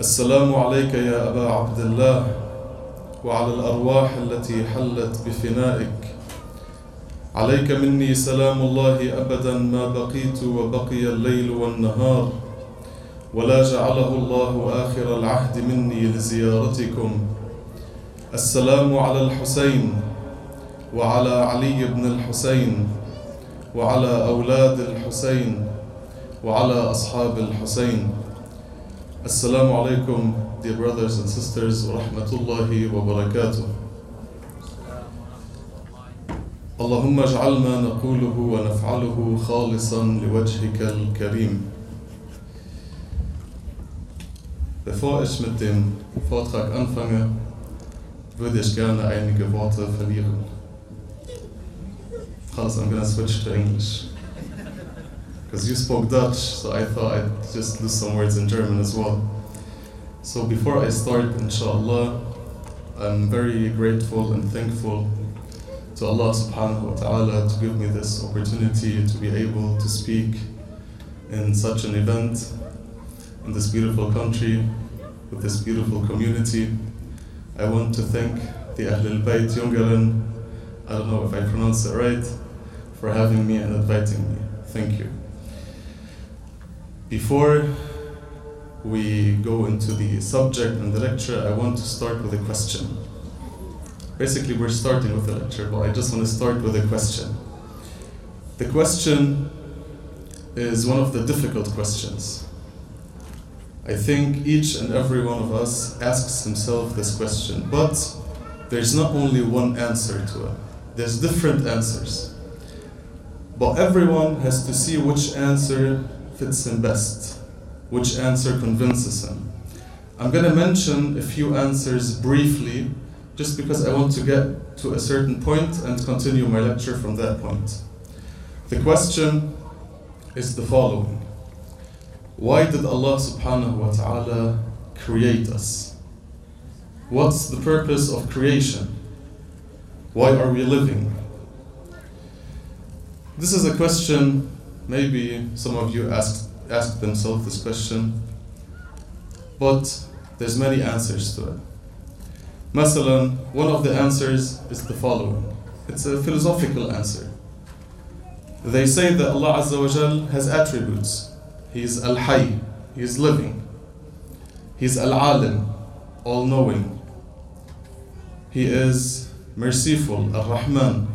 السلام عليك يا أبا عبد الله وعلى الأرواح التي حلت بفنائك. عليك مني سلام الله أبدا ما بقيت وبقي الليل والنهار ولا جعله الله آخر العهد مني لزيارتكم. السلام على الحسين وعلى علي بن الحسين وعلى أولاد الحسين وعلى أصحاب الحسين. السلام عليكم dear brothers and sisters ورحمة الله وبركاته اللهم اجعل ما نقوله ونفعله خالصا لوجهك الكريم Bevor ich mit dem Vortrag anfange, würde ich gerne einige Worte verlieren. خلاص I'm gonna switch to English. Because you spoke Dutch, so I thought I'd just lose some words in German as well. So before I start, inshallah, I'm very grateful and thankful to Allah subhanahu wa ta'ala to give me this opportunity to be able to speak in such an event in this beautiful country with this beautiful community. I want to thank the Ahlul Bayt Jungeren, I don't know if I pronounced it right, for having me and inviting me. Thank you. Before we go into the subject and the lecture, I want to start with a question. Basically, we're starting with the lecture, but I just want to start with a question. The question is one of the difficult questions. I think each and every one of us asks himself this question, but there's not only one answer to it, there's different answers. But everyone has to see which answer fits him best, which answer convinces him. I'm going to mention a few answers briefly, just because I want to get to a certain point and continue my lecture from that point. The question is the following Why did Allah subhanahu wa ta'ala create us? What's the purpose of creation? Why are we living? This is a question, maybe some of you asked, asked themselves this question, but there's many answers to it. Masalan, one of the answers is the following. It's a philosophical answer. They say that Allah Azza wa Jal has attributes. He's Al-Hayy, He's living. He's Al-Alim, all-knowing. He is merciful, Ar-Rahman.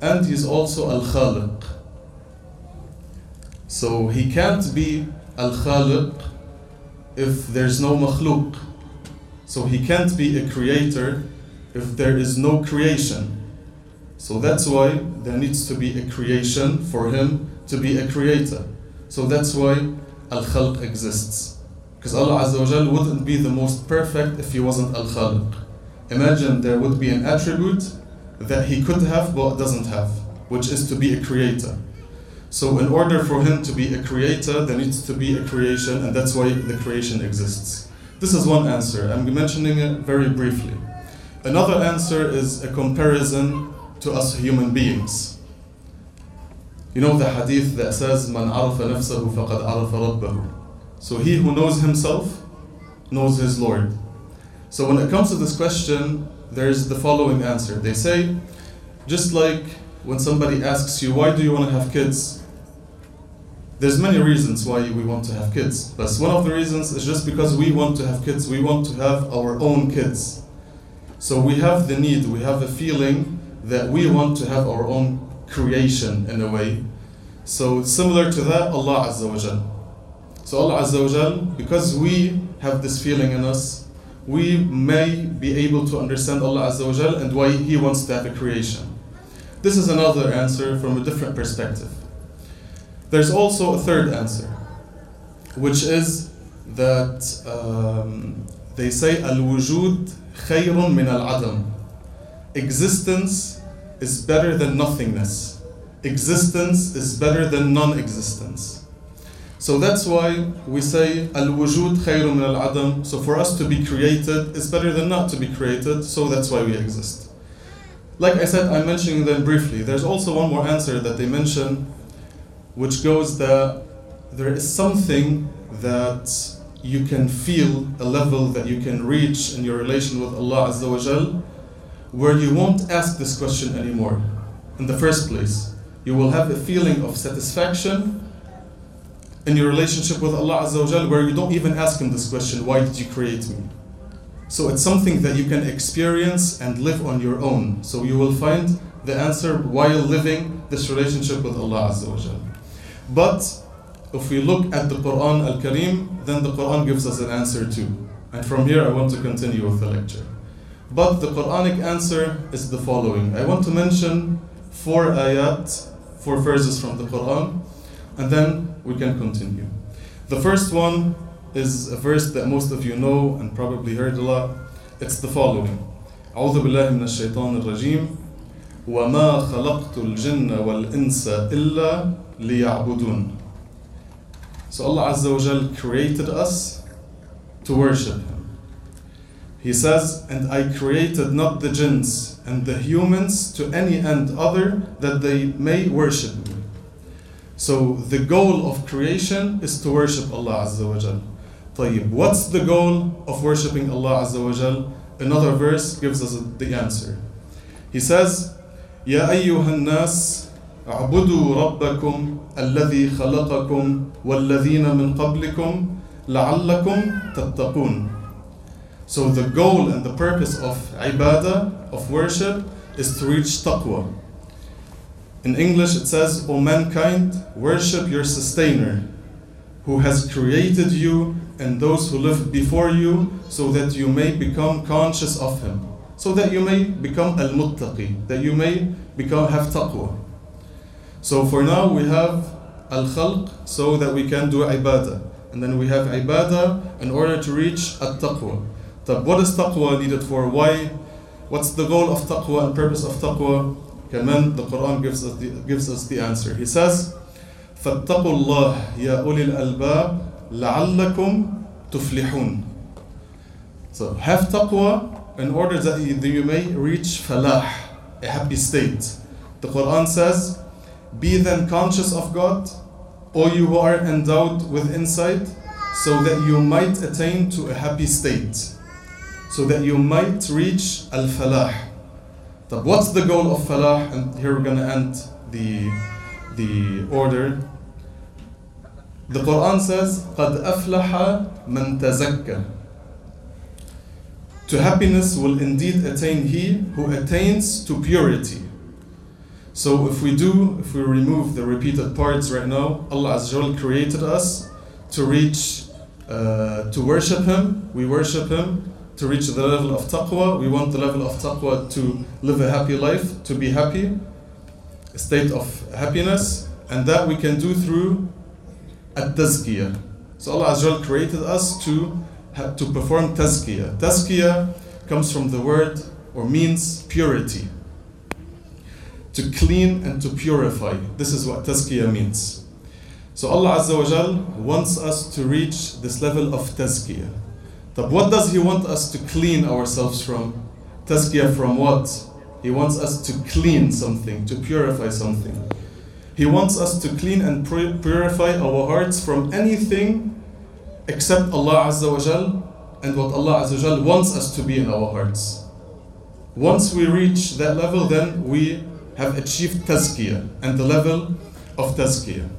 And he's also Al-Khaliq. So he can't be Al-Khaliq if there's no makhluk. So he can't be a creator if there is no creation. So that's why there needs to be a creation for him to be a creator. So that's why Al Khalq exists. Because Allah Azza wa wouldn't be the most perfect if He wasn't Al Khaliq. Imagine there would be an attribute that He could have but doesn't have, which is to be a creator. So, in order for Him to be a creator, there needs to be a creation, and that's why the creation exists. This is one answer. I'm mentioning it very briefly. Another answer is a comparison to us human beings. You know the hadith that says, Man arafa nafsahu faqad arafa rabbahu. So he who knows himself knows his Lord. So when it comes to this question, there's the following answer. They say, just like when somebody asks you, why do you want to have kids? There's many reasons why we want to have kids. But one of the reasons is just because we want to have kids. We want to have our own kids. So we have the need, we have a feeling that we want to have our own creation in a way. So similar to that, Allah Azza wa Jal. So Allah Azza wa Jal, because we have this feeling in us, we may be able to understand Allah Azza wa Jal and why He wants to have a creation. This is another answer from a different perspective. There's also a third answer, which is that um, they say al-wujud khayrun min al-adam. Existence is better than nothingness. Existence is better than non-existence. So that's why we say al-wujud khayrun min al-adam. So for us to be created is better than not to be created. So that's why we exist. Like I said, I'm mentioning them briefly. There's also one more answer that they mention, which goes that there is something that you can feel a level that you can reach in your relation with Allah Azza wa Jal where you won't ask this question anymore in the first place. You will have a feeling of satisfaction in your relationship with Allah Azza wa Jal where you don't even ask Him this question why did you create me? So it's something that you can experience and live on your own. So you will find the answer while living this relationship with Allah Azza wa Jal. But if we look at the Quran Al Kareem, then the Quran gives us an answer too. And from here I want to continue with the lecture. But the Quranic answer is the following. I want to mention four ayat, four verses from the Quran, and then we can continue. The first one is a verse that most of you know and probably heard a lot. It's the following. أعوذ بالله من الشيطان الرجيم وما خلقت الجن والإنس إلا ليعبدون So Allah Azza wa Jal created us to worship Him. He says, And I created not the jinns and the humans to any end other that they may worship me. So the goal of creation is to worship Allah Azza wa Jal. طيب, what's the goal of worshipping Allah Azza wa Jal? Another verse gives us the answer. He says, يا أيها الناس اعبدوا ربكم الذي خلقكم والذين من قبلكم لعلكم تتقون So the goal and the purpose of ibadah, of worship, is to reach taqwa. In English it says, O mankind, worship your sustainer, who has created you and those who lived before you, so that you may become conscious of him. So that you may become al-muttaqi, that you may become have taqwa. So for now we have al-khalq so that we can do ibadah. And then we have ibadah in order to reach at-taqwa. طب what is taqwa needed for? Why? What's the goal of taqwa and purpose of taqwa? كمان the Quran gives us the, gives us the answer. He says, فاتقوا الله يا أولي الألباب لعلكم تفلحون. So have taqwa in order that you, that you may reach falah, a happy state. The Quran says, Be then conscious of God, O you who are endowed with insight, so that you might attain to a happy state, so that you might reach al falah. But what's the goal of falah? And here we're going to end the, the order. The Quran says, قَدْ أَفْلَحَ مَنْ تَزَكَّى To happiness will indeed attain he who attains to purity. So if we do, if we remove the repeated parts right now, Allah Azza created us to reach, uh, to worship Him. We worship Him to reach the level of taqwa. We want the level of taqwa to live a happy life, to be happy, a state of happiness, and that we can do through at-tazkiyah. So Allah Azza created us to to perform tazkiyah. Tazkiyah comes from the word or means purity to clean and to purify. This is what tazkiyah means. So Allah Azza wa Jal wants us to reach this level of tazkiyah. But what does He want us to clean ourselves from? Tazkiyah from what? He wants us to clean something, to purify something. He wants us to clean and purify our hearts from anything except Allah Azza wa Jal and what Allah Azza wa Jal wants us to be in our hearts. Once we reach that level, then we have achieved tazkiyah and the level of tazkiyah.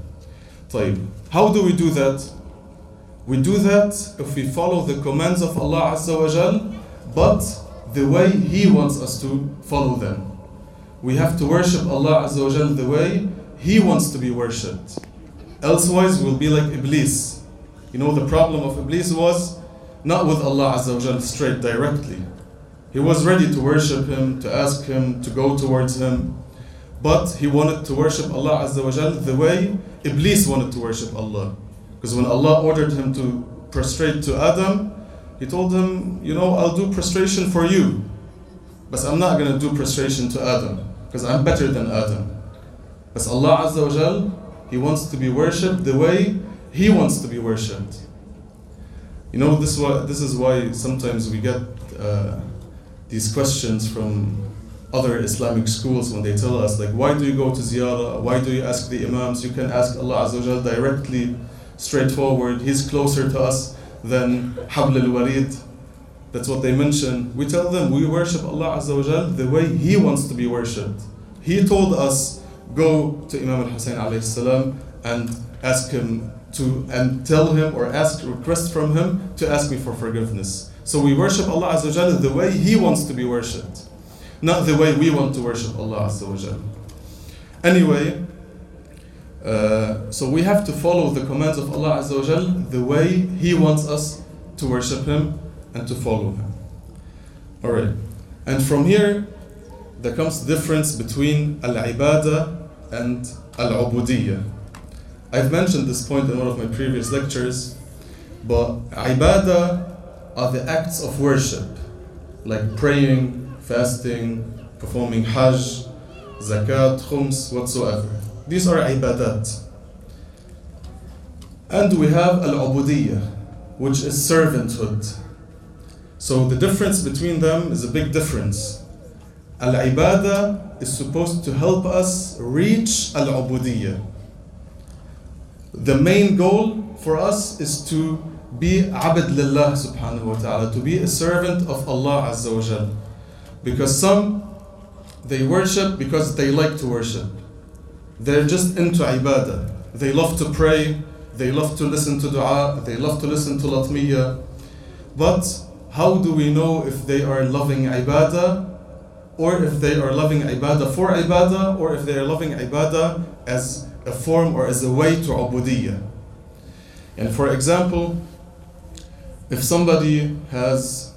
طيب, how do we do that? We do that if we follow the commands of Allah Azza wa Jal, but the way He wants us to follow them. We have to worship Allah Azza wa Jal the way He wants to be worshipped. Elsewise, we'll be like Iblis. You know, the problem of Iblis was not with Allah Azza wa Jal straight directly. He was ready to worship Him, to ask Him, to go towards Him, but he wanted to worship Allah Azza wa Jal the way Iblis wanted to worship Allah. Because when Allah ordered him to prostrate to Adam, he told him, You know, I'll do prostration for you, but I'm not going to do prostration to Adam, because I'm better than Adam. Because Allah Azza wa Jal, He wants to be worshipped the way He wants to be worshipped. You know, this, this is why sometimes we get uh, these questions from other Islamic schools when they tell us, like, why do you go to ziyarah? Why do you ask the imams? You can ask Allah Azza wa directly, straightforward. He's closer to us than Habl al-Warid, that's what they mention. We tell them we worship Allah Azza wa the way He wants to be worshipped. He told us, go to Imam al-Hussein alayhi salam and ask him to, and tell him or ask, request from him to ask me for forgiveness. So we worship Allah Azza wa the way He wants to be worshipped, not the way we want to worship Allah. Anyway, uh, so we have to follow the commands of Allah the way He wants us to worship Him and to follow Him. Alright. And from here, there comes the difference between al-ibadah and al-ubudiyah. I've mentioned this point in one of my previous lectures, but ibadah are the acts of worship, like praying, fasting, performing hajj, zakat, khums, whatsoever. These are ibadat. And we have al-ubudiyah, which is servanthood. So the difference between them is a big difference. Al-ibadah is supposed to help us reach al-ubudiyah. The main goal for us is to be abd lillah subhanahu wa ta'ala, to be a servant of Allah azza wa jal. Because some, they worship because they like to worship. They're just into ibadah. They love to pray, they love to listen to dua, they love to listen to latmiya. But how do we know if they are loving ibadah or if they are loving ibadah for ibadah or if they are loving ibadah as a form or as a way to ubudiyah? And for example, if somebody has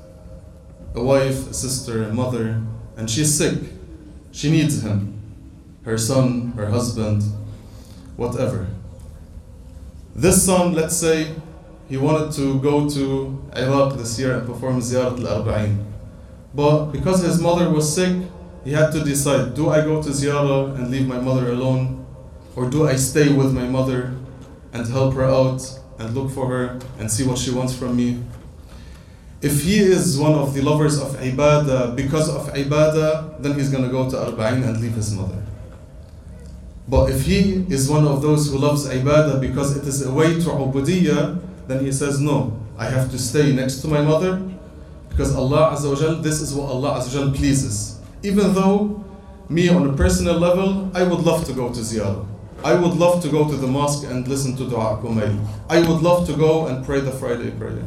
a wife, a sister, a mother, and she's sick, she needs him, her son, her husband, whatever. This son, let's say, he wanted to go to Iraq this year and perform Ziyarat al-Arba'in. But because his mother was sick, he had to decide, do I go to Ziyarah and leave my mother alone? Or do I stay with my mother and help her out and look for her and see what she wants from me? If he is one of the lovers of ibadah because of ibadah, then he's gonna go to Arba'in and leave his mother. But if he is one of those who loves ibadah because it is a way to ubudiyah, then he says, No, I have to stay next to my mother because Allah Azza wa this is what Allah Azza wa pleases. Even though me on a personal level, I would love to go to ziyarah. I would love to go to the mosque and listen to Dua Kumayl. I would love to go and pray the Friday prayer.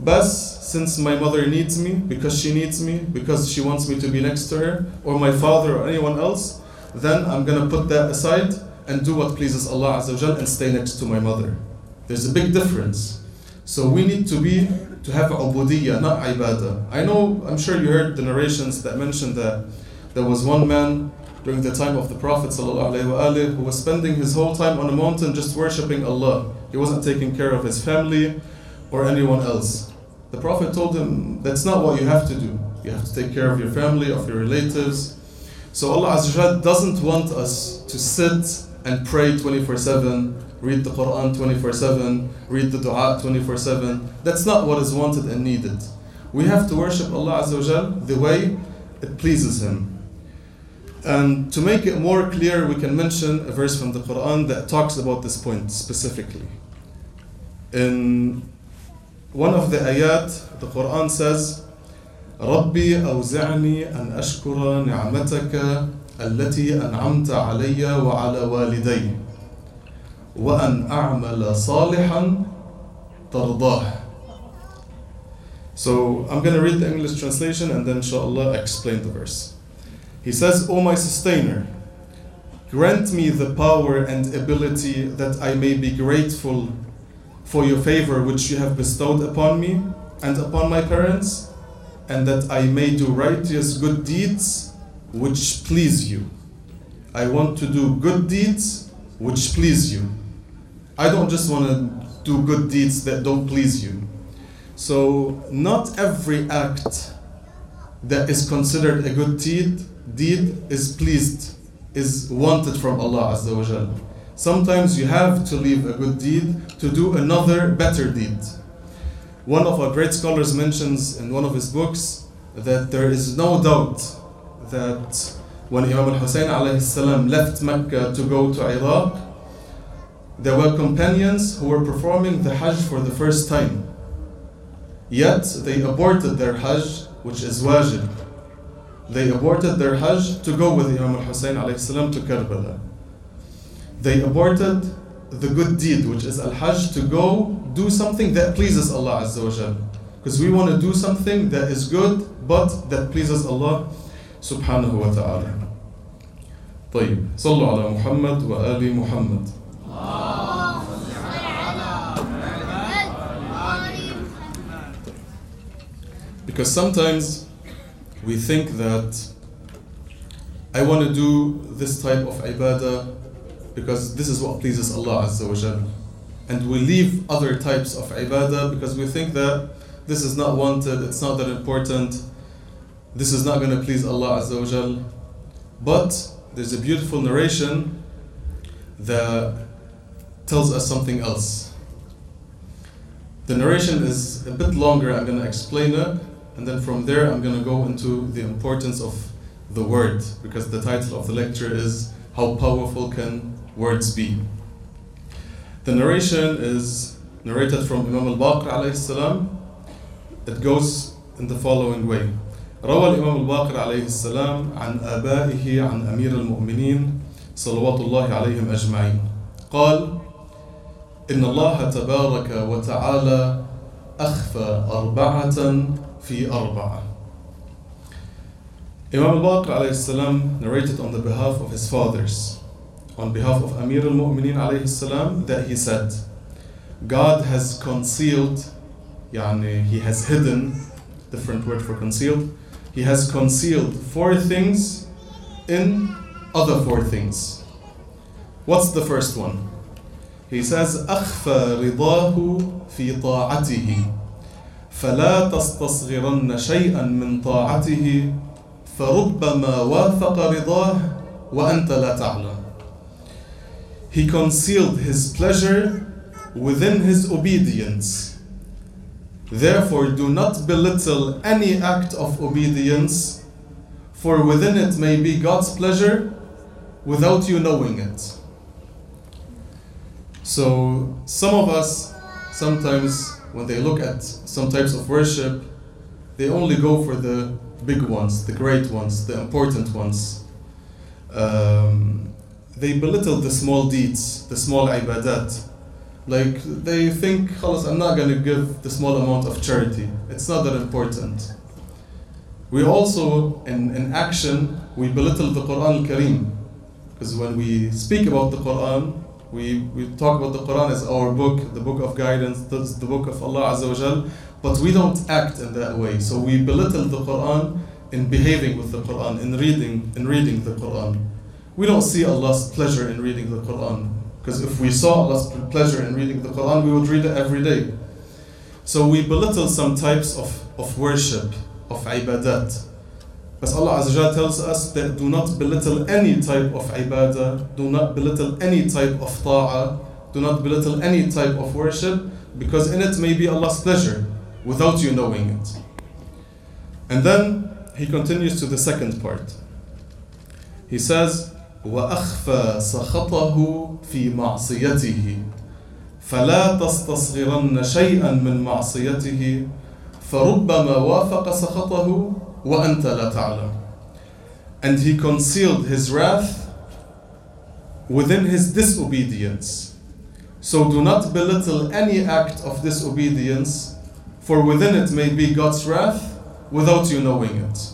But since my mother needs me, because she needs me, because she wants me to be next to her, or my father or anyone else, then I'm gonna put that aside and do what pleases Allah Azza and stay next to my mother. There's a big difference. So we need to be to have ubudiyah, not ibadah. I know, I'm sure you heard the narrations that mentioned that there was one man during the time of the Prophet ﷺ who was spending his whole time on a mountain just worshipping Allah. He wasn't taking care of his family or anyone else. The Prophet told him that's not what you have to do. You have to take care of your family, of your relatives. So Allah Azza doesn't want us to sit and pray 24 7 read the Quran 24 7, read the dua 24 7. That's not what is wanted and needed. We have to worship Allah Azza the way it pleases Him. And to make it more clear, we can mention a verse from the Quran that talks about this point specifically. In one of the ayat, the Quran says, ربي أوزعني أن أشكر نعمتك التي أنعمت علي وعلى والدي وأن أعمل صالحا ترضاه So I'm going to read the English translation and then inshallah explain the verse. He says, O my sustainer, grant me the power and ability that I may be grateful for your favor which you have bestowed upon me and upon my parents, and that I may do righteous good deeds which please you. I want to do good deeds which please you. I don't just want to do good deeds that don't please you. So, not every act that is considered a good deed, deed is pleased, is wanted from Allah Azza wa Jal. Sometimes you have to leave a good deed to do another better deed. One of our great scholars mentions in one of his books that there is no doubt that when Imam al-Hussein left Mecca to go to Iraq, there were companions who were performing the Hajj for the first time. Yet they aborted their Hajj, which is wajib. They aborted their Hajj to go with Imam al-Hussein to Karbala. They aborted the good deed, which is al-Hajj, to go do something that pleases Allah Azza wa Jal. Because we want to do something that is good, but that pleases Allah subhanahu wa ta'ala. طيب صلوا على محمد وآل محمد Because sometimes we think that I want to do this type of ibadah because this is what pleases Allah Azza wa Jal. And we leave other types of ibadah because we think that this is not wanted, it's not that important, this is not going to please Allah Azza wa Jal. But there's a beautiful narration that tells us something else. The narration is a bit longer, I'm going to explain it, and then from there I'm going to go into the importance of the word, because the title of the lecture is How Powerful Can Words Be? The narration is narrated from Imam al-Baqir alayhi salam. It goes in the following way. روى الإمام الباقر عليه السلام عن آبائه عن أمير المؤمنين صلوات الله عليهم أجمعين قال إن الله تبارك وتعالى أخفى أربعة في أربعة Imam al-Baqir alayhi salam narrated on the behalf of his fathers, on behalf of Amir al-Mu'mineen alayhi salam, that he said, God has concealed, يعني he has hidden, different word for concealed, he has concealed four things in other four things. What's the first one? He says, أخفى رضاه في طاعته فلا تستصغرن شيئا من طاعته فربما وافق رضاه وأنت لا تعلم. he concealed his pleasure within his obedience. Therefore, do not belittle any act of obedience, for within it may be God's pleasure without you knowing it. So, some of us sometimes, when they look at some types of worship, they only go for the big ones, the great ones, the important ones. Um, they belittle the small deeds, the small ibadat. Like they think, Khalas, I'm not going to give the small amount of charity. It's not that important. We also, in, in action, we belittle the Quran al-Kareem. Because when we speak about the Quran, we, we talk about the Quran as our book, the book of guidance, the, the book of Allah Azza wa Jal, but we don't act in that way. So we belittle the Quran in behaving with the Quran, in reading, in reading the Quran. We don't see Allah's pleasure in reading the Quran. Because if we saw Allah's pleasure in reading the Quran, we would read it every day. So we belittle some types of, of worship, of ibadat. But Allah Azza tells us that do not belittle any type of ibadah, do not belittle any type of ta'ah, do not belittle any type of worship, because in it may be Allah's pleasure without you knowing it. And then he continues to the second part. He says, وأخفى سخطه في معصيته فلا تستصغرن شيئا من معصيته فربما وافق سخطه وأنت لا تعلم And he concealed his wrath within his disobedience. So do not belittle any act of disobedience, for within it may be God's wrath without you knowing it.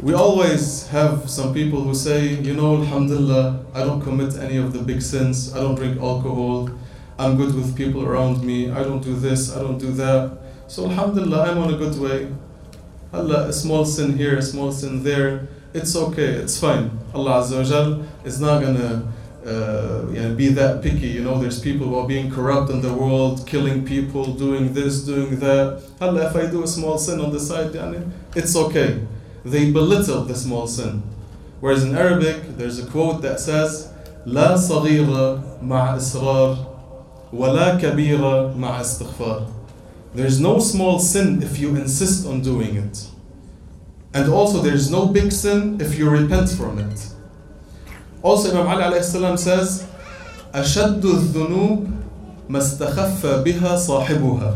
We always have some people who say, you know, Alhamdulillah, I don't commit any of the big sins, I don't drink alcohol, I'm good with people around me, I don't do this, I don't do that. So Alhamdulillah, I'm on a good way. Allah, a small sin here, a small sin there, it's okay, it's fine. Allah Azza wa is not gonna uh, be that picky. You know, there's people who are being corrupt in the world, killing people, doing this, doing that. Allah, if I do a small sin on the side, yani, it's okay They belittle the small sin. Whereas in Arabic, there's a quote that says, لا صغيرة مع إصرار ولا كبيرة مع استغفار. There's no small sin if you insist on doing it. And also there's no big sin if you repent from it. Also Imam Ali alayhi salam says, أشد الذنوب ما استخف بها صاحبها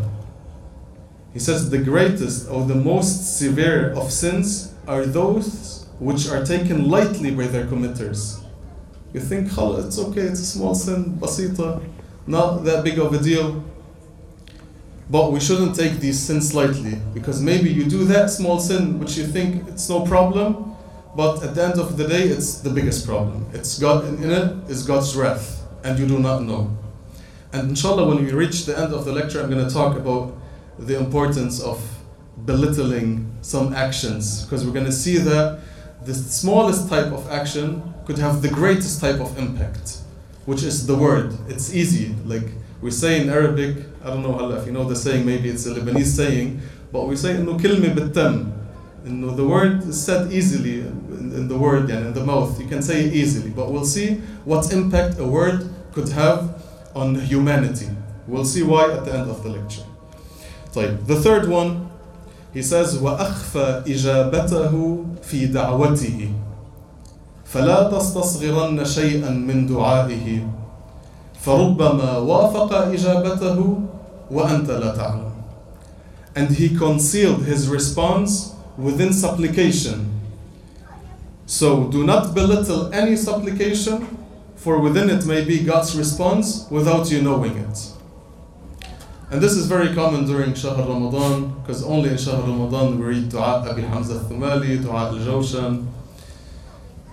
He says the greatest or the most severe of sins are those which are taken lightly by their committers. You think, halal. it's okay, it's a small sin, basita, not that big of a deal. But we shouldn't take these sins lightly because maybe you do that small sin which you think it's no problem, but at the end of the day, it's the biggest problem. It's God in it is God's wrath, and you do not know. And inshallah, when we reach the end of the lecture, I'm going to talk about the importance of belittling some actions because we're going to see that the smallest type of action could have the greatest type of impact, which is the word. It's easy. Like we say in Arabic, I don't know Allah, if you know the saying, maybe it's a Lebanese saying, but we say إنه كلمة بالتم. إنه the word is said easily in, in the word and in the mouth. You can say it easily, but we'll see what impact a word could have on humanity. We'll see why at the end of the lecture. طيب. The third one, he says وأخفى إجابته في دعوته فلا تستصغرن شيئا من دعائه فربما وافق إجابته وأنت لا تعلم and he concealed his response within supplication so do not belittle any supplication for within it may be God's response without you knowing it and this is very common during Shahr Ramadan because only in Shahr Ramadan we read Dua Abi Hamza al-Thumali, Dua al-Jawshan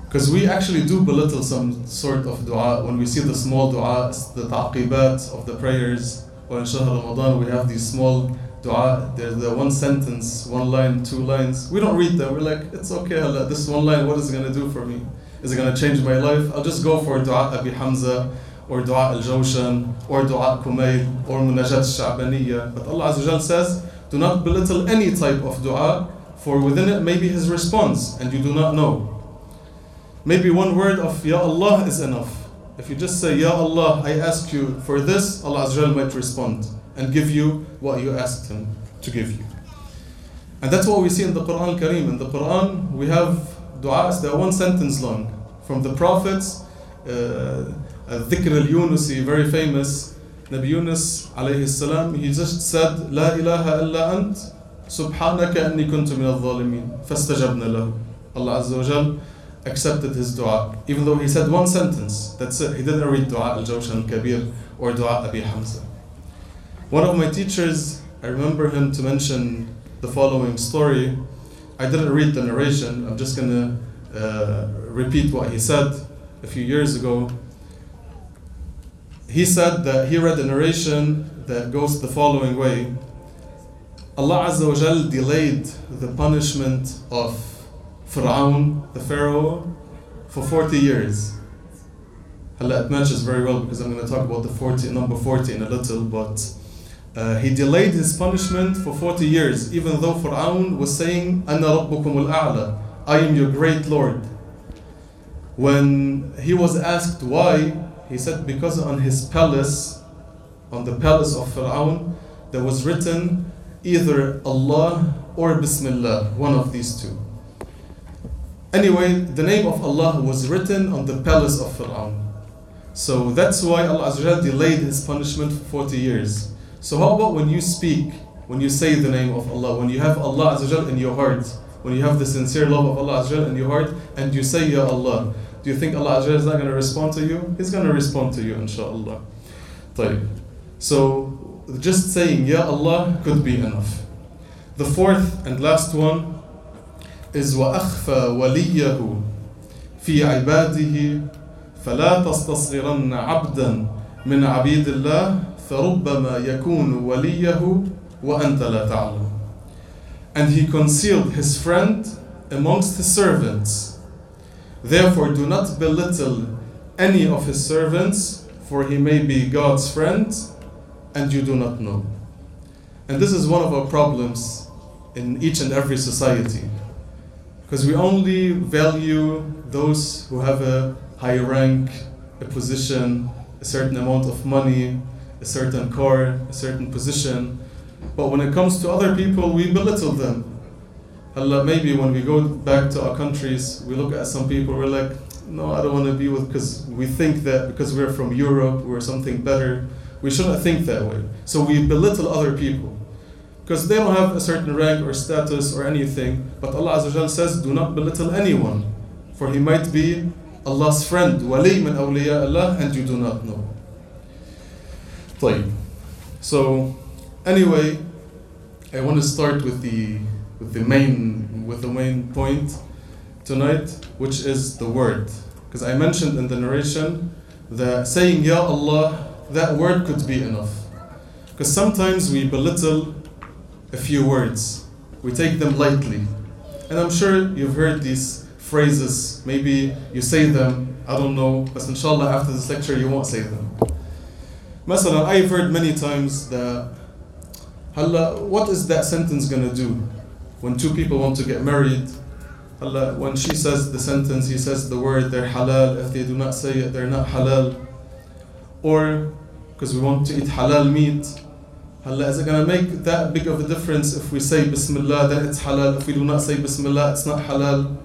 because we actually do belittle some sort of dua when we see the small du'as, the taqibat of the prayers, or in Shahr Ramadan we have these small dua, there's the one sentence, one line, two lines. We don't read them, we're like, it's okay, Allah, this one line, what is it going to do for me? Is it going to change my life? I'll just go for dua Abi Hamza, or dua al-Jawshan, or dua al-kumayl, or munajat al-Sha'baniyya. But Allah Azza wa says, do not belittle any type of dua, for within it may be His response, and you do not know. Maybe one word of Ya Allah is enough. If you just say, Ya Allah, I ask you for this, Allah Azza might respond and give you what you asked Him to give you. And that's what we see in the Quran Kareem. In the Quran, we have du'as that are one sentence long. From the prophets, uh, Dhikr al Yunusi, very famous, Nabi Yunus alayhi salam, he just said, La ilaha illa ant, anni kuntu min al-zalimin. Fastajabna lahu. Allah Azza accepted his dua, even though he said one sentence. That's it. He didn't read dua al Jawshan al Kabir or dua Abi Hamza. One of my teachers, I remember him to mention the following story. I didn't read the narration, I'm just going to uh, repeat what he said a few years ago. He said that he read a narration that goes the following way Allah Azza wa Jal delayed the punishment of Fir'aun, the Pharaoh, for 40 years. Allah, it matches very well because I'm going to talk about the 40, number 40 in a little, but uh, he delayed his punishment for 40 years, even though Fir'aun was saying, Anna I am your great Lord. When he was asked why, he said, because on his palace, on the palace of Fir'aun, there was written either Allah or Bismillah, one of these two. Anyway, the name of Allah was written on the palace of Fir'aun. So that's why Allah Azza delayed his punishment for 40 years. So how about when you speak, when you say the name of Allah, when you have Allah Azza in your heart, when you have the sincere love of Allah Azza in your heart, and you say Ya Allah, do you think Allah Azza is not going to respond to you? He's going to respond to you, inshallah. طيب. So just saying Ya Allah could be enough. The fourth and last one is وأخفى وليه في عباده فلا تستصغرن عبدا من عبيد الله فربما يكون وليه وأنت لا تعلم And he concealed his friend amongst his servants. Therefore do not belittle any of his servants, for he may be God's friend, and you do not know. And this is one of our problems in each and every society. Because we only value those who have a high rank, a position, a certain amount of money, a certain car, a certain position. But when it comes to other people, we belittle them. Allah, maybe when we go back to our countries, we look at some people, we're like, no, I don't want to be with, because we think that because we're from Europe, we're something better. We shouldn't think that way. So we belittle other people. Because they don't have a certain rank or status or anything. But Allah Azza wa Jal says, do not belittle anyone. For he might be Allah's friend, wali min awliya Allah, and you do not know. طيب. So, anyway, I want to start with the with the main with the main point tonight, which is the word. Because I mentioned in the narration that saying Ya Allah, that word could be enough. Because sometimes we belittle a few words, we take them lightly. And I'm sure you've heard these phrases, maybe you say them, I don't know, but inshallah after this lecture you won't say them. Masalan, I've heard many times that, Halla, what is that sentence gonna do? When two people want to get married? Halla, when she says the sentence, he says the word, they're halal. If they do not say it, they're not halal. Or because we want to eat halal meat. Halla, is it gonna make that big of a difference if we say Bismillah, then it's halal? If we do not say Bismillah, it's not halal.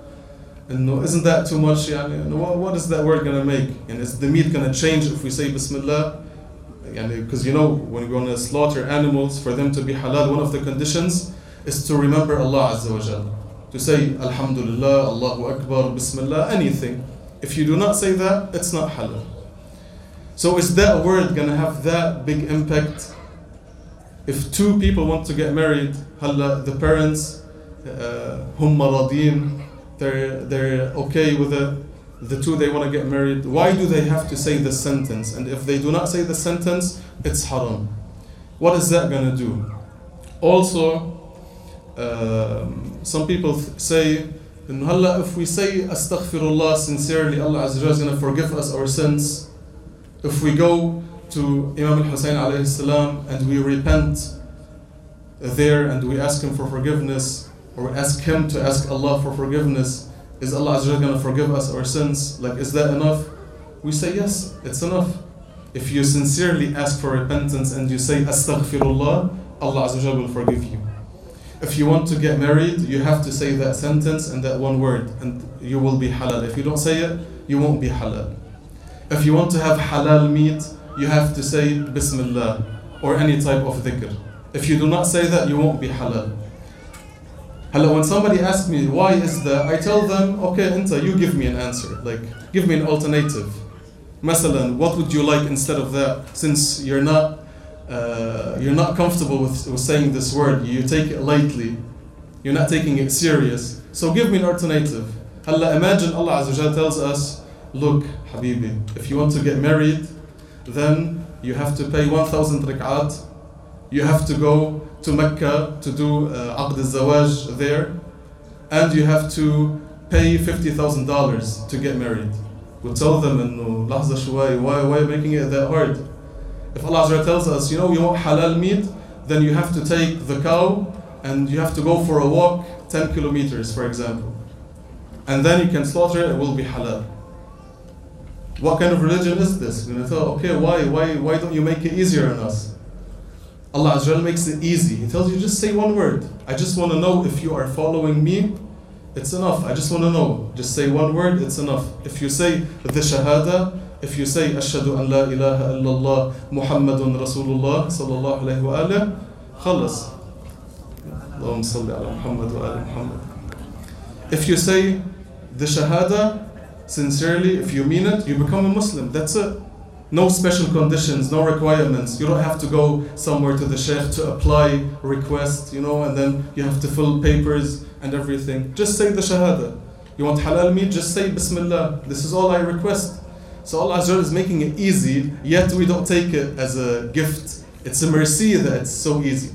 And no, isn't that too much? Yani, what, what is that word gonna make? And is the meat gonna change if we say Bismillah? Because you know, when we're going to slaughter animals, for them to be halal, one of the conditions is to remember Allah Azza wa Jal. To say Alhamdulillah, Allahu Akbar, Bismillah, anything. If you do not say that, it's not halal. So is that word going to have that big impact? If two people want to get married, halla, the parents, uh, maradin, they're, they're okay with it the two they want to get married, why do they have to say the sentence? And if they do not say the sentence, it's haram. What is that going to do? Also, um, some people say, if we say astaghfirullah sincerely, Allah Azza is going to forgive us our sins. If we go to Imam al-Hussein alayhi salam and we repent there and we ask him for forgiveness, or ask him to ask Allah for forgiveness, is Allah Azza going to forgive us our sins? Like, is that enough? We say, yes, it's enough. If you sincerely ask for repentance and you say, Astaghfirullah, Allah Azza will forgive you. If you want to get married, you have to say that sentence and that one word, and you will be halal. If you don't say it, you won't be halal. If you want to have halal meat, you have to say Bismillah or any type of dhikr. If you do not say that, you won't be halal. Hello, when somebody asks me why is that, I tell them, okay, Inta, you give me an answer. Like, give me an alternative. Masalan, what would you like instead of that? Since you're not, uh, you're not comfortable with, with saying this word, you take it lightly, you're not taking it serious. So give me an alternative. Halla, imagine Allah Azza wa tells us, look, Habibi, if you want to get married, then you have to pay 1,000 rak'at, you have to go to Mecca to do uh, Aqd al-Zawaj there, and you have to pay $50,000 to get married. We tell them, إنه لحظة شوي, why, why are you making it that hard? If Allah tells us, you know, you want halal meat, then you have to take the cow and you have to go for a walk 10 kilometers, for example. And then you can slaughter it, it will be halal. What kind of religion is this? We're going to tell, okay, why, why, why don't you make it easier on us? Allah Azza makes it easy. He tells you just say one word. I just want to know if you are following me. It's enough. I just want to know. Just say one word, it's enough. If you say the shahada, if you say ashhadu an la ilaha illallah Muhammadun Rasulullah sallallahu alayhi wa alayhi, خلص. اللهم صل على محمد وآل محمد. If you say the shahada sincerely, if you mean it, you become a Muslim. That's it. No special conditions, no requirements. You don't have to go somewhere to the sheikh to apply, request, you know, and then you have to fill papers and everything. Just say the shahada. You want halal meat? Just say Bismillah. This is all I request. So Allah Azza is making it easy, yet we don't take it as a gift. It's a mercy that it's so easy.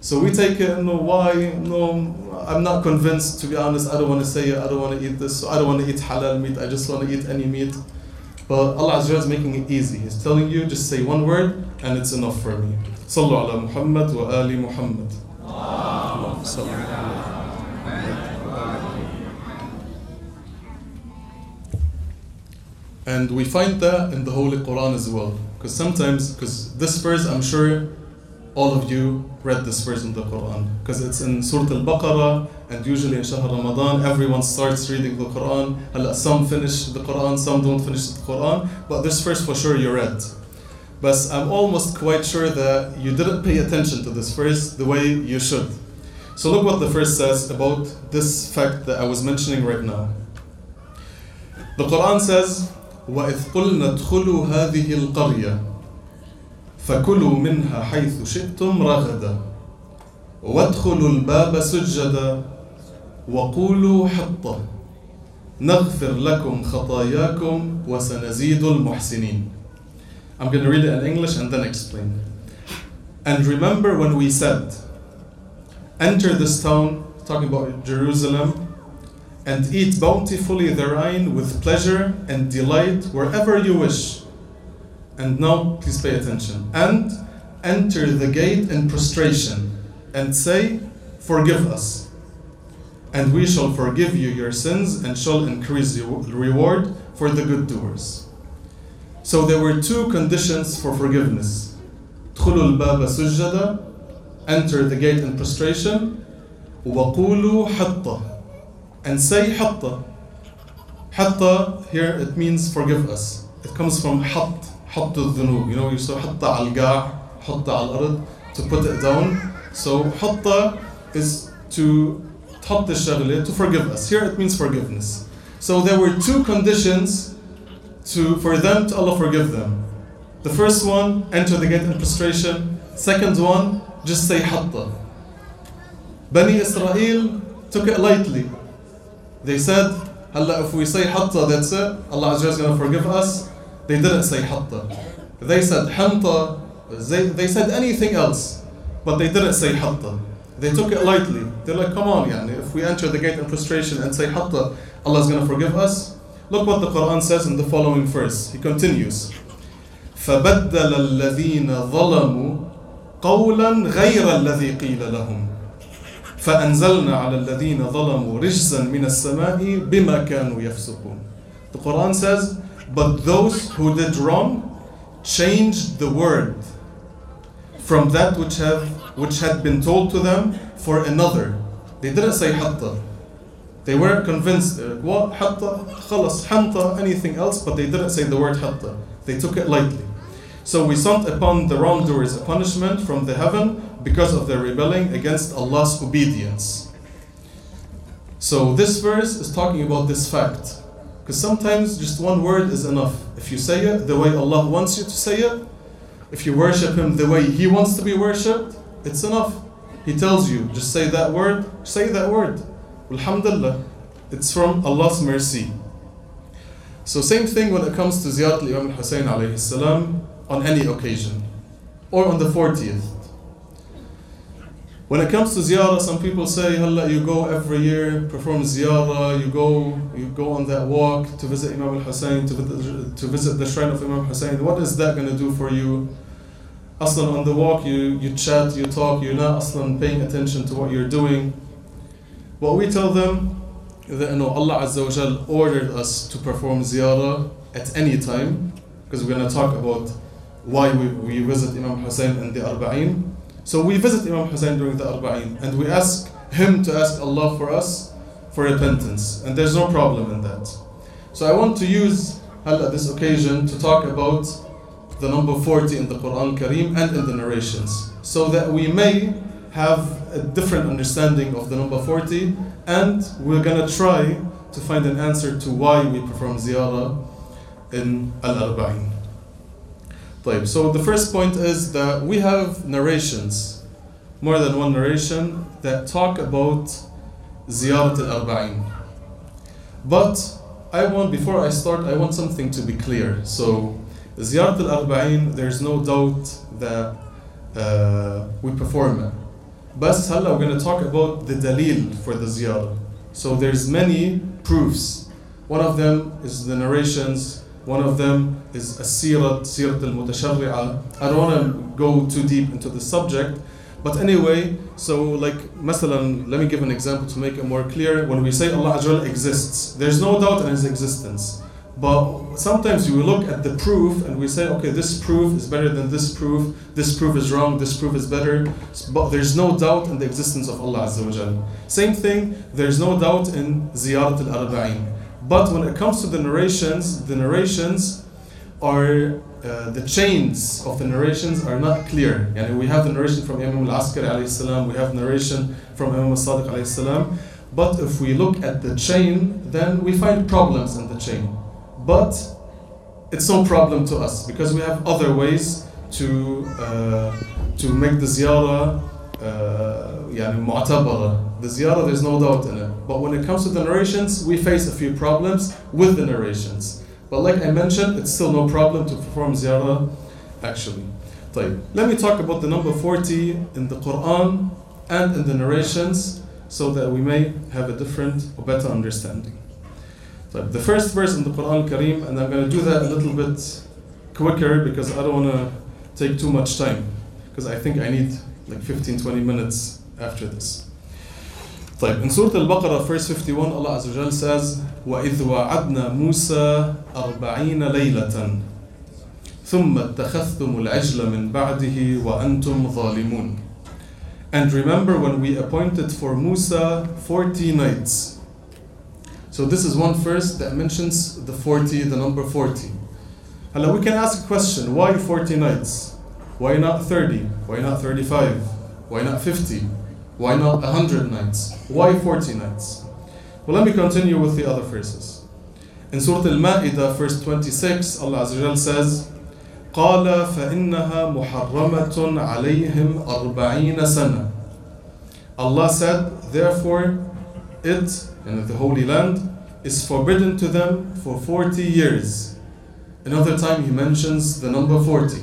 So we take it, no, why? No, I'm not convinced, to be honest. I don't want to say it. I don't want to eat this. So I don't want to eat halal meat. I just want to eat any meat. But Allah Azza is making it easy. He's telling you, just say one word and it's enough for me. Sallu ala Muhammad wa ali Muhammad. And we find that in the Holy Quran as well. Because sometimes, because this verse, I'm sure all of you read this verse in the Quran. Because it's in Surah Al Baqarah, and usually in Shahr Ramadan, everyone starts reading the Quran. Some finish the Quran, some don't finish the Quran, but this verse for sure you read. But I'm almost quite sure that you didn't pay attention to this verse the way you should. So look what the verse says about this fact that I was mentioning right now. The Quran says, وَإِذْ قُلْنَا ادْخُلُوا هَذِهِ الْقَرْيَةِ فَكُلُوا مِنْهَا حَيْثُ شِئْتُمْ رَغَدًا وَادْخُلُوا الْبَابَ سُجَّدًا وَقُولُوا حَطَّةً نغفر لكم خطاياكم وسنزيد المحسنين I'm going to read it in English and then explain. And remember when we said, Enter this town, talking about Jerusalem, and eat bountifully therein with pleasure and delight wherever you wish. And now, please pay attention. And enter the gate in prostration and say, Forgive us. And we shall forgive you your sins and shall increase your reward for the good doers. So there were two conditions for forgiveness. ادخلوا الباب سجدا enter the gate in prostration وقولوا حطة and say حطة حطة here it means forgive us it comes from حط حط الذنوب you know you say حطة على القاع حطة على الأرض to put it down so حطة is to تحط الشغلة to forgive us here it means forgiveness so there were two conditions to for them to Allah forgive them the first one enter the gate in prostration second one just say حطة Bani Israel took it lightly they said هلا if we say حطة that's it Allah Azza is going to forgive us they didn't say حطة they said حنطة they, they said anything else but they didn't say حطة they took it lightly they're like come on يعني if we enter the gate in prostration and say حطة Allah is going to forgive us look what the Quran says in the following verse he continues فبدل الذين ظلموا قولا غير الذي قيل لهم فأنزلنا على الذين ظلموا رجزا من السماء بما كانوا يفسقون The Quran says but those who did wrong changed the word from that which have which had been told to them for another they didn't say حتى they weren't convinced They're like, what حتى خلص حنطة anything else but they didn't say the word حتى they took it lightly so we sent upon the wrongdoers a punishment from the heaven because of their rebelling against Allah's obedience. So this verse is talking about this fact. Because sometimes just one word is enough. If you say it the way Allah wants you to say it, if you worship Him the way He wants to be worshipped, it's enough. He tells you, just say that word, say that word. Alhamdulillah. It's from Allah's mercy. So same thing when it comes to Ziyarat Imam Hussein alayhi salam on any occasion or on the 40th. When it comes to ziyarah, some people say, Halla, you go every year, perform ziyarah, you go, you go on that walk to visit Imam al Hussein, to, visit- to visit the shrine of Imam Hussein. What is that going to do for you? Aslan, on the walk, you, you chat, you talk, you're not Aslan paying attention to what you're doing. What we tell them, that know, Allah Azza wa Jal ordered us to perform ziyarah at any time, because we're going to talk about why we, we visit Imam Hussein and the Arba'in. So we visit Imam Hussein during the Arba'in and we ask him to ask Allah for us for repentance. And there's no problem in that. So I want to use this occasion to talk about the number 40 in the Quran Kareem and in the narrations. So that we may have a different understanding of the number 40 and we're gonna try to find an answer to why we perform ziyarah in Al-Arba'in. طيب, so the first point is that we have narrations, more than one narration, that talk about Ziyarat al-Arba'in. But I want, before I start, I want something to be clear. So, Ziyarat al-Arba'in, there's no doubt that uh, we perform it. But هلا we're going to talk about the dalil for the ziyarah. So there's many proofs. One of them is the narrations. One of them is السيرة سيرة المتشرعة. I don't want to go too deep into the subject, but anyway, so like مثلا, let me give an example to make it more clear. When we say Allah Azza wa Jalla exists, there's no doubt in His existence. But sometimes we look at the proof and we say, okay, this proof is better than this proof, this proof is wrong, this proof is better. But there's no doubt in the existence of Allah Azza wa Jalla. Same thing, there's no doubt in Ziyarat al Arba'in. But when it comes to the narrations, the narrations are uh, the chains of the narrations are not clear. Yani we have the narration from Imam al-Askari alayhi we have narration from Imam al-Sadiq alayhi but if we look at the chain, then we find problems in the chain. But it's no problem to us because we have other ways to uh, to make the ziyarah uh, يعني معتبرة. The ziyarah, there's no doubt in it. But when it comes to the narrations, we face a few problems with the narrations. But like I mentioned, it's still no problem to perform ziyarah actually. طيب, let me talk about the number 40 in the Quran and in the narrations so that we may have a different or better understanding. طيب, the first verse in the Quran Kareem, and I'm going to do that a little bit quicker because I don't want to take too much time because I think I need like 15 20 minutes after this. طيب in سورة البقرة verse 51 Allah Azza wa Jal says وإذ وعدنا موسى أربعين ليلة ثم اتخذتم العجل من بعده وأنتم ظالمون And remember when we appointed for Musa 40 nights. So this is one verse that mentions the 40, the number 40. Hello, we can ask a question, why 40 nights? Why not 30? Why not 35? Why not 50? Why not 100 nights? Why 40 nights? Well, let me continue with the other verses. In Surah Al-Ma'idah, verse 26, Allah Azza wa Jal says, قال فإنها محرمة عليهم أربعين سنة Allah said, therefore, it, in the Holy Land, is forbidden to them for 40 years. Another time he mentions the number 40.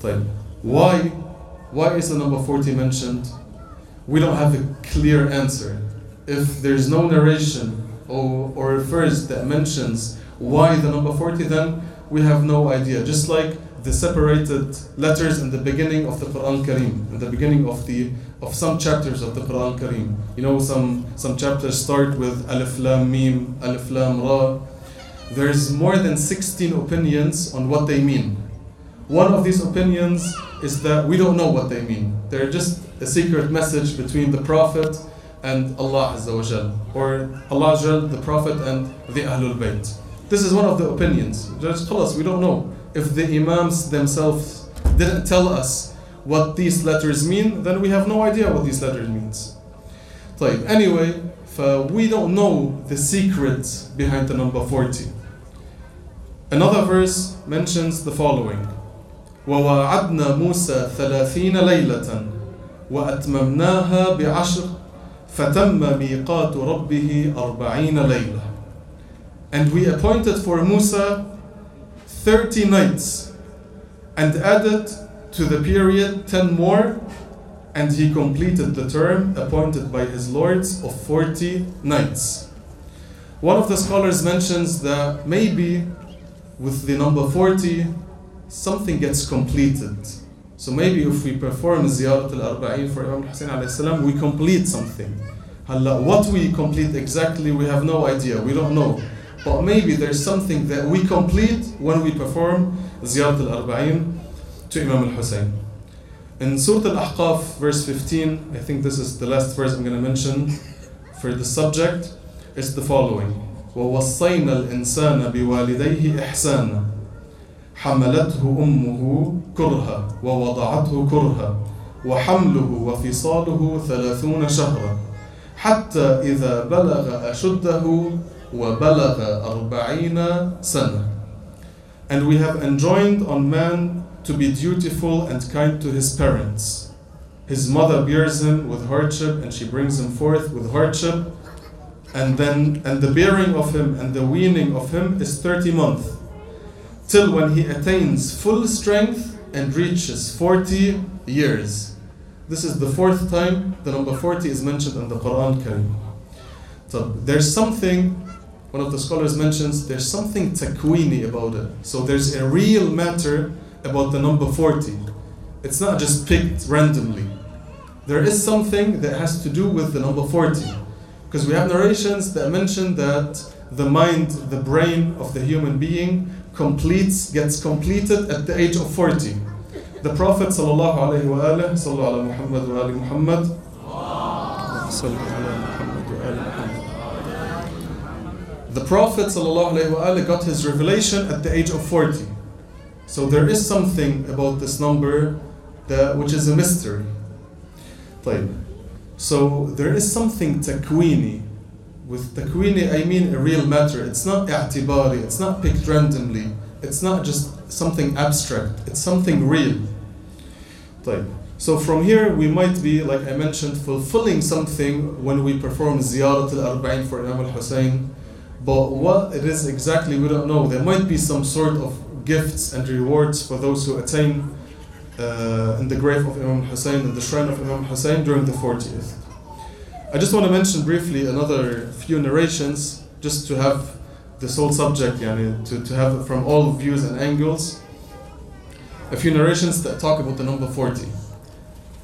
طيب, why, why is the number 40 mentioned? we don't have a clear answer. If there's no narration or, or a verse that mentions why the number 40, then we have no idea. Just like the separated letters in the beginning of the Quran Kareem, in the beginning of the of some chapters of the Quran Kareem. You know, some some chapters start with Alif Lam Mim, Alif Lam Ra. There's more than 16 opinions on what they mean. One of these opinions is that we don't know what they mean. They're just a secret message between the Prophet and Allah Azza wa Jal, or Allah Azza wa Jal, the Prophet and the Ahlul Bayt. This is one of the opinions. Just tell us, we don't know. If the Imams themselves didn't tell us what these letters mean, then we have no idea what these letters means. طيب, anyway, we don't know the secret behind the number 40. Another verse mentions the following وواعدنا موسى ثلاثين ليلة وأتممناها بعشر فتم ميقات ربه أربعين ليلة And we appointed for Musa 30 nights and added to the period 10 more and he completed the term appointed by his lords of 40 nights. One of the scholars mentions that maybe with the number 40 something gets completed. So maybe if we perform Ziyarat al-Arba'in for Imam Hussein alayhi salam, we complete something. What we complete exactly, we have no idea, we don't know. But maybe there's something that we complete when we perform Ziyarat al-Arba'in to Imam al-Hussein. In Surah Al-Ahqaf, verse 15, I think this is the last verse I'm going to mention for the subject, is the following. وَوَصَّيْنَا الْإِنسَانَ بِوَالِدَيْهِ إِحْسَانًا حملته أمه كرها ووضعته كرها وحمله وفصاله ثلاثون شهرا حتى إذا بلغ أشده وبلغ أربعين سنة And we have enjoined on man to be dutiful and kind to his parents. His mother bears him with hardship and she brings him forth with hardship. And then and the bearing of him and the weaning of him is 30 months. Till when he attains full strength and reaches 40 years. This is the fourth time the number 40 is mentioned in the Quran Kareem. So there's something one of the scholars mentions there's something takwini about it. So there's a real matter about the number 40. It's not just picked randomly. There is something that has to do with the number 40. Because we have narrations that mention that the mind, the brain of the human being completes, gets completed at the age of 40. The Prophet sallallahu alaihi wa alihi, sallallahu ala Muhammad wa ali Muhammad, sallallahu ala Muhammad wa ali Muhammad. The Prophet ﷺ got his revelation at the age of 40. So there is something about this number that, which is a mystery. طيب. So there is something takwini. With takwini, I mean a real matter. It's not i'tibari, it's not picked randomly, it's not just something abstract, it's something real. طيب. So from here, we might be, like I mentioned, fulfilling something when we perform ziyarat al-arba'in for Imam al-Hussein. But what it is exactly, we don't know. There might be some sort of gifts and rewards for those who attain uh, in the grave of Imam Hussein, in the shrine of Imam Hussein during the 40th. I just want to mention briefly another few narrations, just to have this whole subject, yani, to, to have it from all views and angles. A few narrations that talk about the number 40.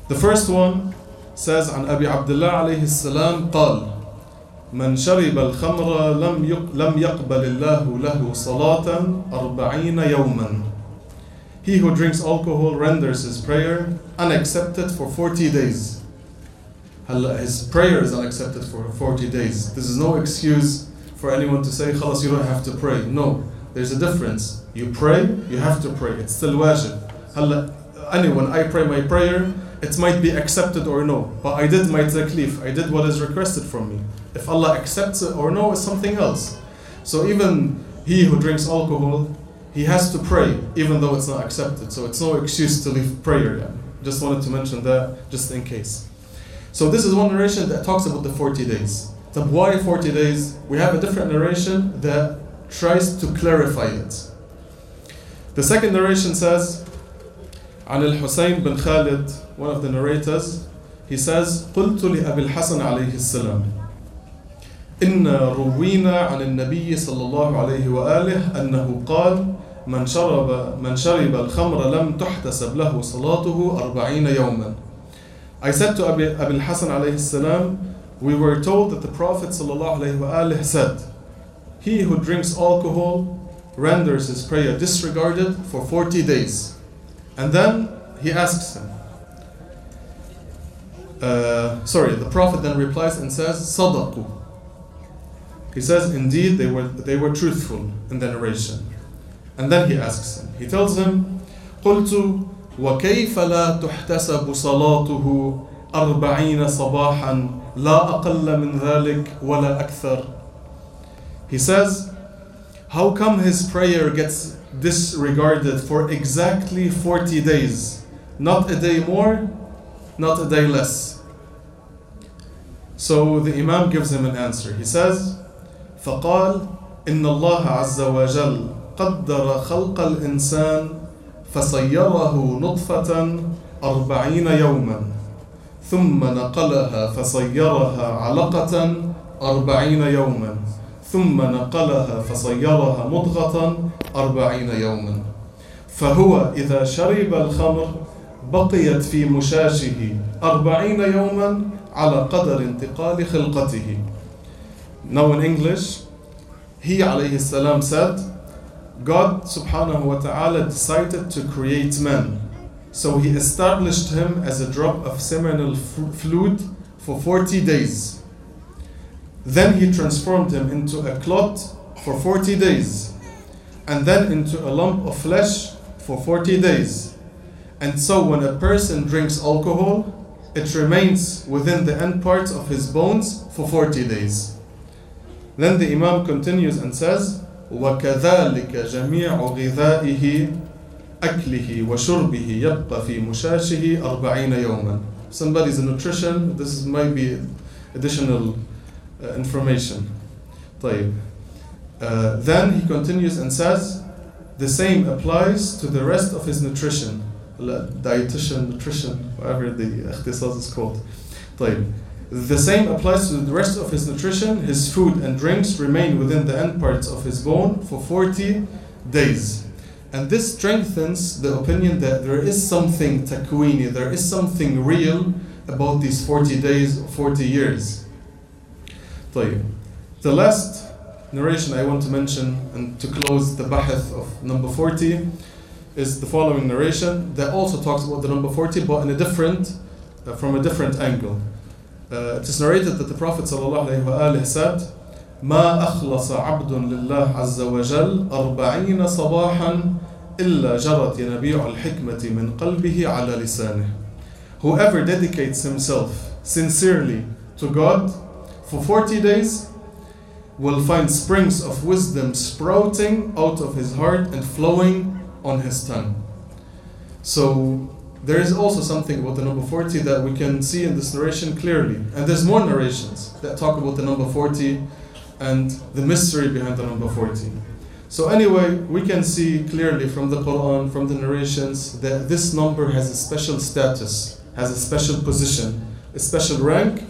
The first one says عن أبي عبد الله عليه السلام قال من شرب الخمر لم يق- لم يقبل الله له صلاة أربعين يوما He who drinks alcohol renders his prayer unaccepted for 40 days. his prayer is unaccepted for 40 days. This is no excuse for anyone to say, Khalas, you don't have to pray. No, there's a difference. You pray, you have to pray. It's still wajib. Anyone, I pray my prayer, it might be accepted or no. But I did my taklif, I did what is requested from me. If Allah accepts it or no, it's something else. So even he who drinks alcohol, he has to pray, even though it's not accepted. So it's no excuse to leave prayer. Just wanted to mention that, just in case. So this is one narration that talks about the 40 days. So why 40 days? We have a different narration that tries to clarify it. The second narration says, عن الحسين بن خالد, one of the narrators, he says, قلت لأبي الحسن عليه السلام إن روينا عن النبي صلى الله عليه وآله أنه قال من شرب من شرب الخمر لم تحتسب له صلاته أربعين يوما I said to Abi, Abi al-Hasan alayhi salam, we were told that the Prophet sallallahu alayhi wa alihi said, He who drinks alcohol renders his prayer disregarded for 40 days. And then he asks him, uh, sorry, the Prophet then replies and says, Sadaqu. He says, indeed, they were, they were truthful in the narration. And then he asks him, he tells him, قلت وكيف لا تحتسب صلاته أربعين صباحا لا أقل من ذلك ولا أكثر He says, how come his prayer gets disregarded for exactly 40 days? Not a day more, not a day less. So the Imam gives him an answer. He says, فقال إن الله عز وجل قدر خلق الإنسان فصيره نطفة أربعين يوما ثم نقلها فصيرها علقة أربعين يوما ثم نقلها فصيرها مضغة أربعين يوما. فهو إذا شرب الخمر بقيت في مشاشه أربعين يوما على قدر انتقال خلقته. Now in English, he alayhi salam said, God subhanahu wa ta'ala decided to create man. So he established him as a drop of seminal fluid for 40 days. Then he transformed him into a clot for 40 days. And then into a lump of flesh for 40 days. And so when a person drinks alcohol, it remains within the end parts of his bones for 40 days. Then the Imam continues and says, وكذلك جميع غذائه أكله وشربه يبقى في مشاشه أربعين يوما. Somebody's a nutrition, this might be additional uh, information. طيب. Uh, then he continues and says, the same applies to the rest of his nutrition. Dietitian, nutrition, whatever the اختصاص is called. طيب. The same applies to the rest of his nutrition. His food and drinks remain within the end parts of his bone for 40 days. And this strengthens the opinion that there is something takwini, there is something real about these 40 days, 40 years. طيب. The last narration I want to mention and to close the bahith of number 40 is the following narration that also talks about the number 40 but in a different, uh, from a different angle. Uh, it is narrated that the Prophet ﷺ said, ما أخلص عبد لله عز وجل أربعين صباحا إلا جرت ينابيع الحكمة من قلبه على لسانه Whoever dedicates himself sincerely to God for 40 days will find springs of wisdom sprouting out of his heart and flowing on his tongue. So there is also something about the number 40 that we can see in this narration clearly. And there's more narrations that talk about the number 40 and the mystery behind the number 40. So, anyway, we can see clearly from the Quran, from the narrations, that this number has a special status, has a special position, a special rank,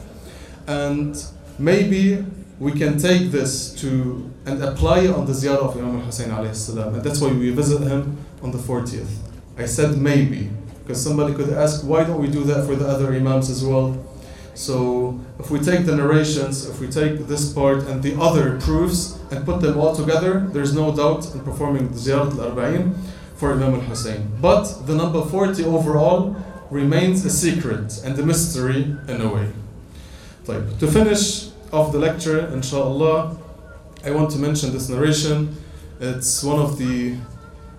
and maybe we can take this to and apply it on the ziyarah of Imam Hussein alayhi salam, and that's why we visit him on the 40th. I said maybe, because somebody could ask, why don't we do that for the other Imams as well? So if we take the narrations, if we take this part and the other proofs and put them all together, there's no doubt in performing the Ziyarat al-Arba'in for Imam al-Hussein. But the number 40 overall remains a secret and a mystery in a way. To finish off the lecture, inshallah, I want to mention this narration. It's one of the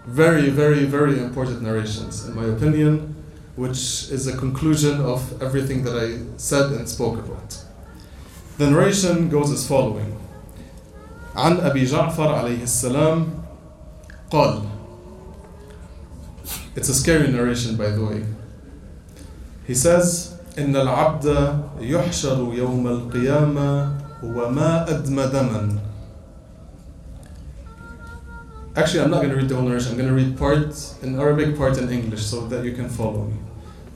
very, very, very important narrations, in my opinion which is a conclusion of everything that I said and spoke about. The narration goes as following عن أبي جعفر عليه السلام قال It's a scary narration by the way. He says إن العبد يحشر يوم القيامة وما أدم دما Actually, I'm not going to read the whole narration. I'm going to read part in Arabic, part in English, so that you can follow me.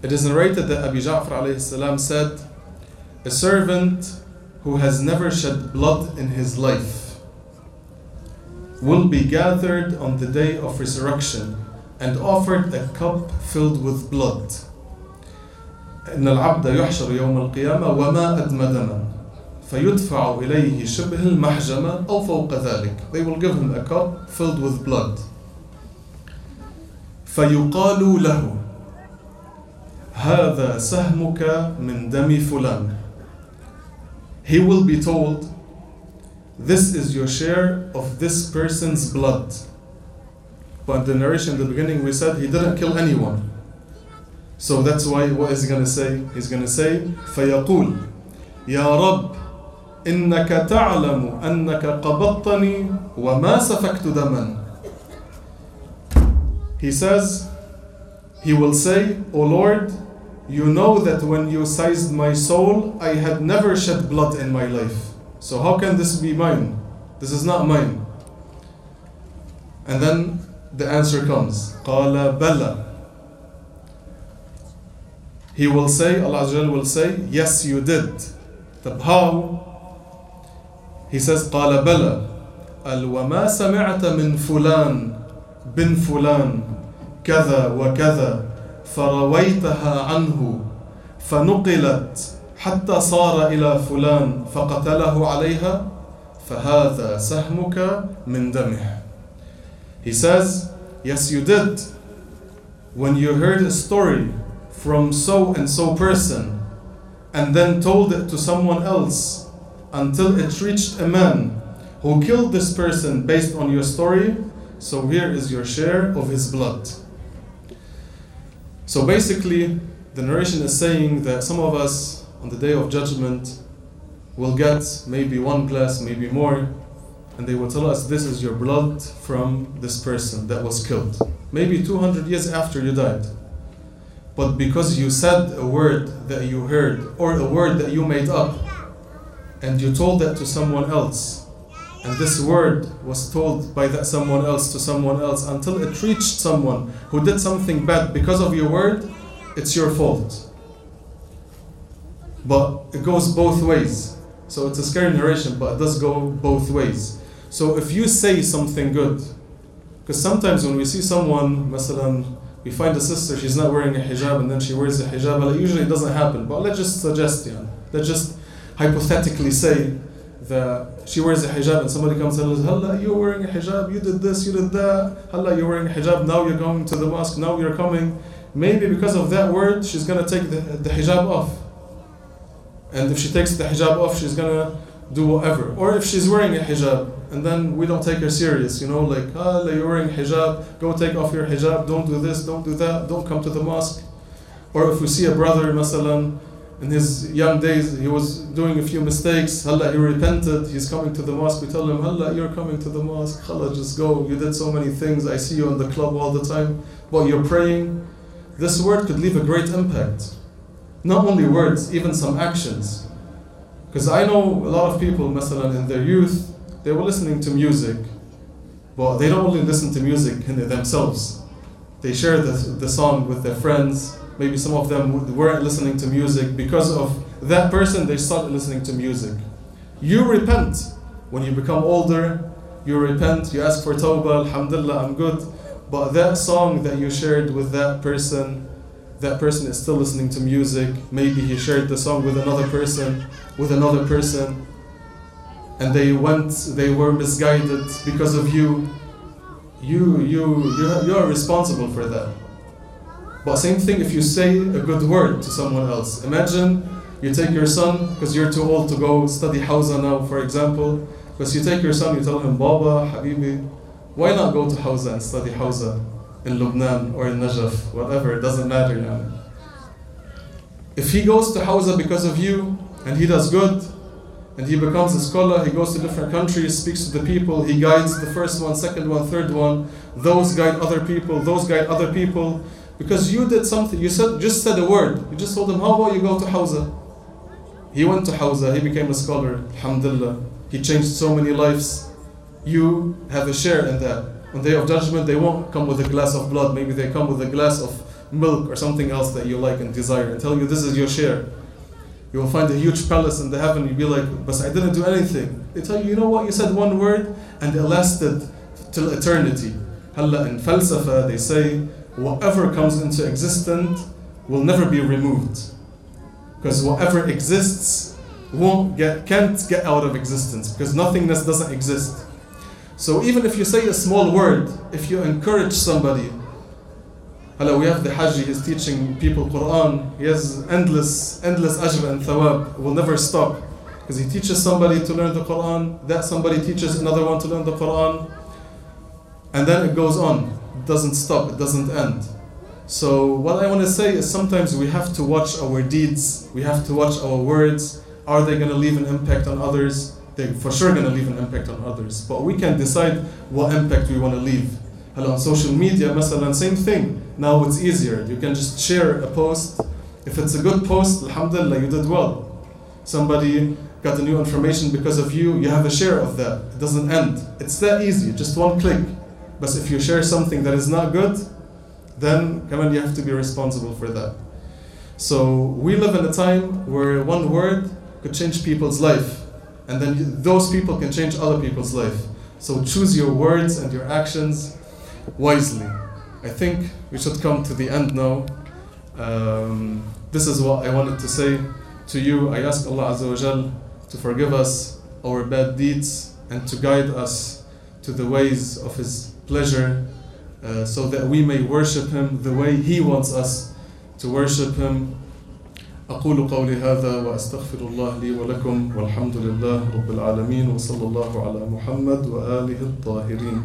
It is narrated that Abi Ja'far alayhi salam said, A servant who has never shed blood in his life will be gathered on the day of resurrection and offered a cup filled with blood. إن العبد يحشر يوم القيامة وما أدم دما فيدفع إليه شبه المحجمة أو فوق ذلك. They will give him a cup filled with blood. فيقال له هذا سهمك من دم فلان. He will be told, This is your share of this person's blood. But the narration in the beginning, we said he didn't kill anyone. So that's why, what is he going to say? He's going to say, فيقول يا رب إنك تعلم أنك قبضتني وما سفكت دما. He says, he will say, O Lord, you know that when you seized my soul, I had never shed blood in my life. So how can this be mine? This is not mine. And then the answer comes. قال بلى. He will say, Allah Azza will say, yes you did. طب how? He says, قال بلى. قال وما سمعت من فلان بن فلان كذا وكذا فرويتها عنه فنقلت حتى صار إلى فلان فقتله عليها فهذا سهمك من دمه He says, yes you did. When you heard a story from so and so person and then told it to someone else until it reached a man who killed this person based on your story, so here is your share of his blood. So basically, the narration is saying that some of us on the day of judgment will get maybe one glass, maybe more, and they will tell us this is your blood from this person that was killed. Maybe 200 years after you died. But because you said a word that you heard or a word that you made up, and you told that to someone else, and this word was told by that someone else to someone else until it reached someone who did something bad because of your word, it's your fault. But it goes both ways. So it's a scary narration, but it does go both ways. So if you say something good, because sometimes when we see someone, masalan, we find a sister, she's not wearing a hijab and then she wears a hijab, well, usually it doesn't happen. But let's just suggest, yeah, let's just hypothetically say that she wears a hijab and somebody comes and says, Halla, you're wearing a hijab, you did this, you did that. Halla, you're wearing a hijab, now you're going to the mosque, now you're coming. Maybe because of that word, she's going to take the, the hijab off. And if she takes the hijab off, she's going to do whatever. Or if she's wearing a hijab, and then we don't take her serious, you know, like, ah, you're wearing hijab, go take off your hijab, don't do this, don't do that, don't come to the mosque. Or if we see a brother, masalan, in his young days, he was doing a few mistakes, Allah, he repented, he's coming to the mosque, we tell him, Allah, you're coming to the mosque, Allah, just go, you did so many things, I see you in the club all the time, but you're praying. This word could leave a great impact. Not only words, even some actions. Because I know a lot of people, masalan, in their youth, they were listening to music, but they don't only listen to music in themselves. They share the, the song with their friends. Maybe some of them weren't listening to music. Because of that person, they started listening to music. You repent. When you become older, you repent, you ask for tawbah, alhamdulillah, I'm good. But that song that you shared with that person, that person is still listening to music. Maybe he shared the song with another person, with another person, and they went, they were misguided because of you. You, you, you, you are responsible for that. But same thing if you say a good word to someone else. Imagine you take your son because you're too old to go study Hawza now, for example. Because you take your son, you tell him, Baba, Habibi, why not go to Hawza and study Hawza in Lebanon or in Najaf, whatever, it doesn't matter now. If he goes to Hawza because of you and he does good and he becomes a scholar, he goes to different countries, speaks to the people, he guides the first one, second one, third one, those guide other people, those guide other people. Because you did something, you said just said a word. You just told him, How about you go to Hawza? He went to Hawza, he became a scholar, Alhamdulillah. He changed so many lives. You have a share in that. On the day of judgment, they won't come with a glass of blood, maybe they come with a glass of milk or something else that you like and desire and tell you this is your share. You will find a huge palace in the heaven, you'll be like, but I didn't do anything. They tell you, you know what, you said one word and it lasted till eternity. Halla in falsafa, they say, whatever comes into existence will never be removed. Because whatever exists won't get, can't get out of existence because nothingness doesn't exist. So even if you say a small word, if you encourage somebody, Hello, we have the Haji, he's teaching people Quran. He has endless, endless ajr and thawab, will never stop. Because he teaches somebody to learn the Quran, that somebody teaches another one to learn the Quran. And then it goes on It doesn't stop, it doesn't end. So what I want to say is sometimes we have to watch our deeds, we have to watch our words. Are they going to leave an impact on others? They're for sure going to leave an impact on others. But we can decide what impact we want to leave. Hello, on social media, مثلا, same thing. Now it's easier. You can just share a post. If it's a good post, alhamdulillah, you did well. Somebody got the new information because of you, you have a share of that. It doesn't end. It's that easy, just one click. But if you share something that is not good, then come on, you have to be responsible for that. So we live in a time where one word could change people's life, and then those people can change other people's life. So choose your words and your actions wisely. I think we should come to the end now. Um, this is what I wanted to say to you. I ask Allah Azza wa Jal to forgive us our bad deeds and to guide us to the ways of His pleasure uh, so that we may worship Him the way He wants us to worship Him. أقول قولي هذا وأستغفر الله لي ولكم والحمد لله رب العالمين وصلى الله على محمد وآله الطاهرين.